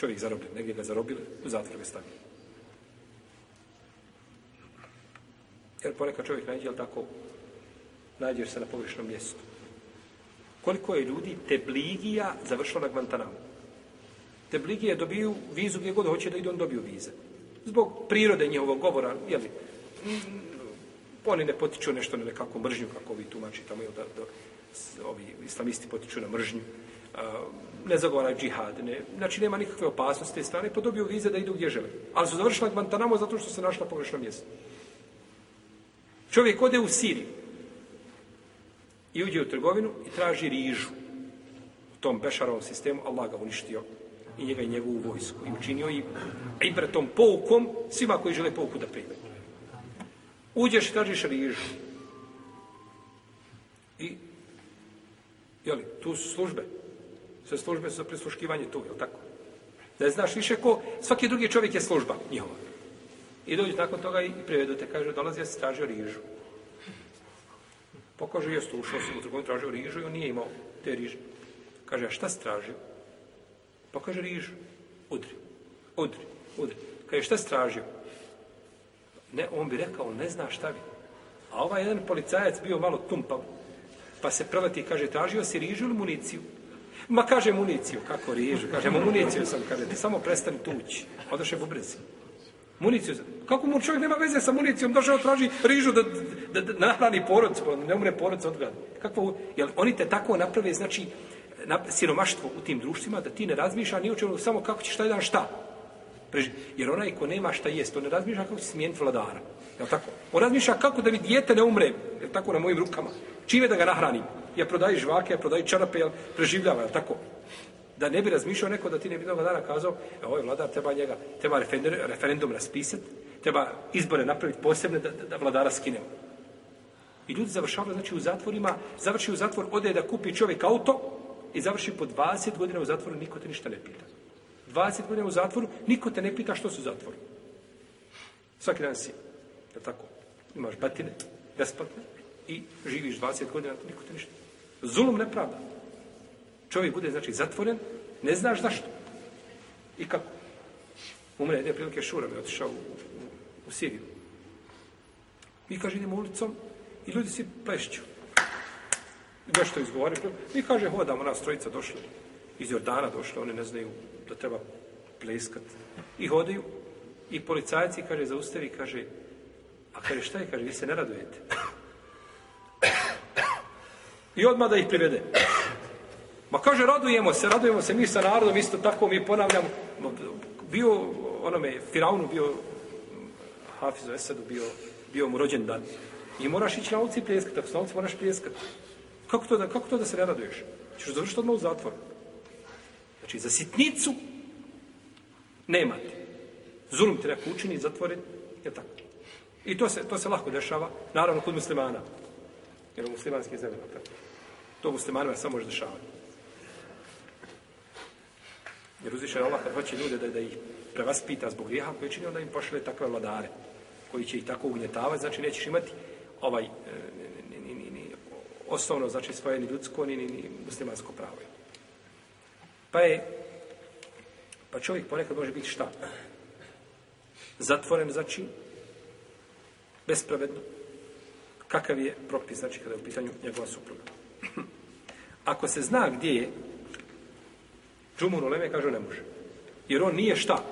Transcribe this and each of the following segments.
Čovjek zarobljen, negdje ga zarobili, u zatvor ga stavili. Jer ponekad čovjek nađe, jel tako, nađeš se na pogrešnom mjestu. Koliko je ljudi tebligija završilo na Guantanamu? Tebligije dobiju vizu gdje god hoće da idu, on dobiju vize. Zbog prirode njihovog govora, jeli, mm, oni ne potiču nešto na nekakvu mržnju, kako vi tumači tamo, da, da, ovi islamisti potiču na mržnju, Eh, ne zagovaraju džihad, ne, znači nema nikakve opasnosti te strane, pa dobiju vize da idu gdje žele. Ali su završili Guantanamo zato što se našla pogrešno mjesto. Čovjek ode u Siriju i uđe u trgovinu i traži rižu. U tom Bešarovom sistemu Allah ga uništio i njega i njegovu vojsku. I učinio i ibretom poukom svima koji žele pouku da prime. Uđeš i tražiš rižu. I, jeli, tu su službe. Sve službe su za prisluškivanje tu, je tako? Da znaš više ko, svaki drugi čovjek je služba njihova. I dođu nakon toga i privedu te, kaže, dolazi ja se tražio rižu. Pokaže, jesu, ušao sam u drugom, tražio rižu i on nije imao te riže. Kaže, a šta se tražio? Pokaže rižu. Udri, udri, udri. Kaže, šta se tražio? Ne, on bi rekao, ne zna šta bi. A ovaj jedan policajac bio malo tumpav, pa se preleti i kaže, tražio si rižu ili municiju? Ma kaže municiju, kako riježu, Kaže, municiju sam, kaže, ti samo prestani tući. Odaše je brzi. Municiju. Kako mu čovjek nema veze sa municijom, došao traži rižu da, da, da nahrani porod, pa ne umre porod od gleda. Kako, jel oni te tako naprave, znači, na, siromaštvo u tim društvima, da ti ne razmišlja ni o čemu, samo kako ćeš taj dan šta. Preži. Jer onaj ko nema šta jest, on ne razmišlja kako će smijeniti vladara. Jel tako? On razmišlja kako da mi dijete ne umre, jel tako, na mojim rukama. Čime da ga nahranim? Ja prodaji žvake, ja prodaji čarape, jel preživljava, jel tako? Da ne bi razmišljao neko da ti ne bi toga dana kazao, e, ovaj vladar treba njega, treba referendum, referendum raspisati, treba izbore napraviti posebne da, da, da vladara skinemo. I ljudi završavaju, znači u zatvorima, završi u zatvor, ode da kupi čovjek auto i završi po 20 godina u zatvoru, niko te ništa ne pita. 20 godina u zatvoru, niko te ne pita što su u zatvoru. Svaki dan si, je tako, imaš batine, besplatne, i živiš 20 godina, niko te ništa. Zulum nepravda. Čovjek bude, znači, zatvoren, ne znaš zašto. I kako? Umre jedne prilike šura, me otišao u, u, u Siriju. Mi, kaže, idemo ulicom i ljudi si plešću. I nešto izgovore. Mi, kaže, hodamo, nas trojica došli iz Jordana došli, oni ne znaju da treba pleskat. I hodaju. I policajci, kaže, zaustavi, kaže, a kaže, šta je, kaže, vi se ne radujete. I odmah da ih privede. Ma kaže, radujemo se, radujemo se mi sa narodom, isto tako mi ponavljamo. Bio, onome, Firaunu bio, Hafizu Esadu bio, bio mu rođen dan. I moraš ići na ulici pljeskati, ako se na ulici moraš pljeskati. Kako to, da, kako to da se ne raduješ? Češ završiti odmah u zatvor. Znači, za sitnicu nemate. Zulum ti neko učini, zatvori, je tako. I to se, to se lahko dešava, naravno, kod muslimana. Jer u muslimanski zemlji, tako. To muslimanima samo može dešavati. Jer uzvišen Allah kad hoće ljude da, da ih prevaspita zbog grijeha koji čini, onda im pošle takve vladare koji će ih tako ugnjetavati, znači nećeš imati ovaj e, ni, ni, ni, ni, osnovno, znači svoje ni ljudsko, ni, ni, ni muslimansko pravo. Pa je, pa čovjek ponekad može biti šta? Zatvoren znači, bespravedno. Kakav je propis, znači kada je u pitanju njegova supruga? Ako se zna gdje je, Džumur Uleme kaže ne može. Jer on nije šta?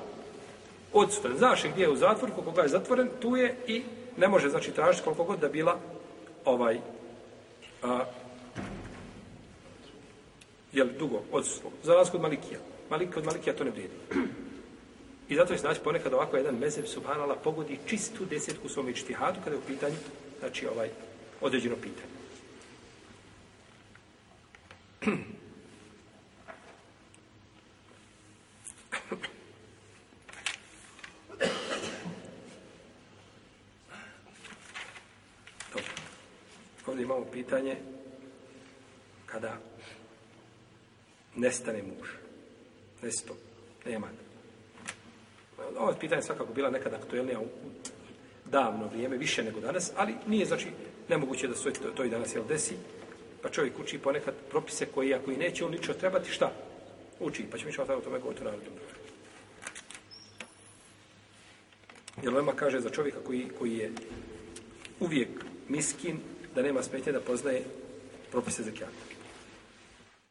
Odsutan. Znaš gdje je u zatvoru, koliko ga je zatvoren, tu je i ne može, znači, tražiti koliko god da bila ovaj a, jel, dugo, odsustvo. Za razliku kod Malikija. Malik, od Malikija to ne vrijedi. I zato je znači ponekad ovako jedan mezeb subhanala pogodi čistu desetku svom ičtihadu kada je u pitanju, znači ovaj određeno pitanje. Ovdje imamo pitanje kada nestane muž. Nesto. Nema. Ovo pitanje svakako bila nekada aktuelnija u davno vrijeme, više nego danas, ali nije znači nemoguće da se to, to i danas jel desi. Pa čovjek uči ponekad propise koji ako i neće, on ničeo trebati, šta? Uči. Pa ćemo išao o tome govoriti u narodnom Jer Lema kaže za čovjeka koji, koji je uvijek miskin, da nema smetnje da poznaje propise zekijata.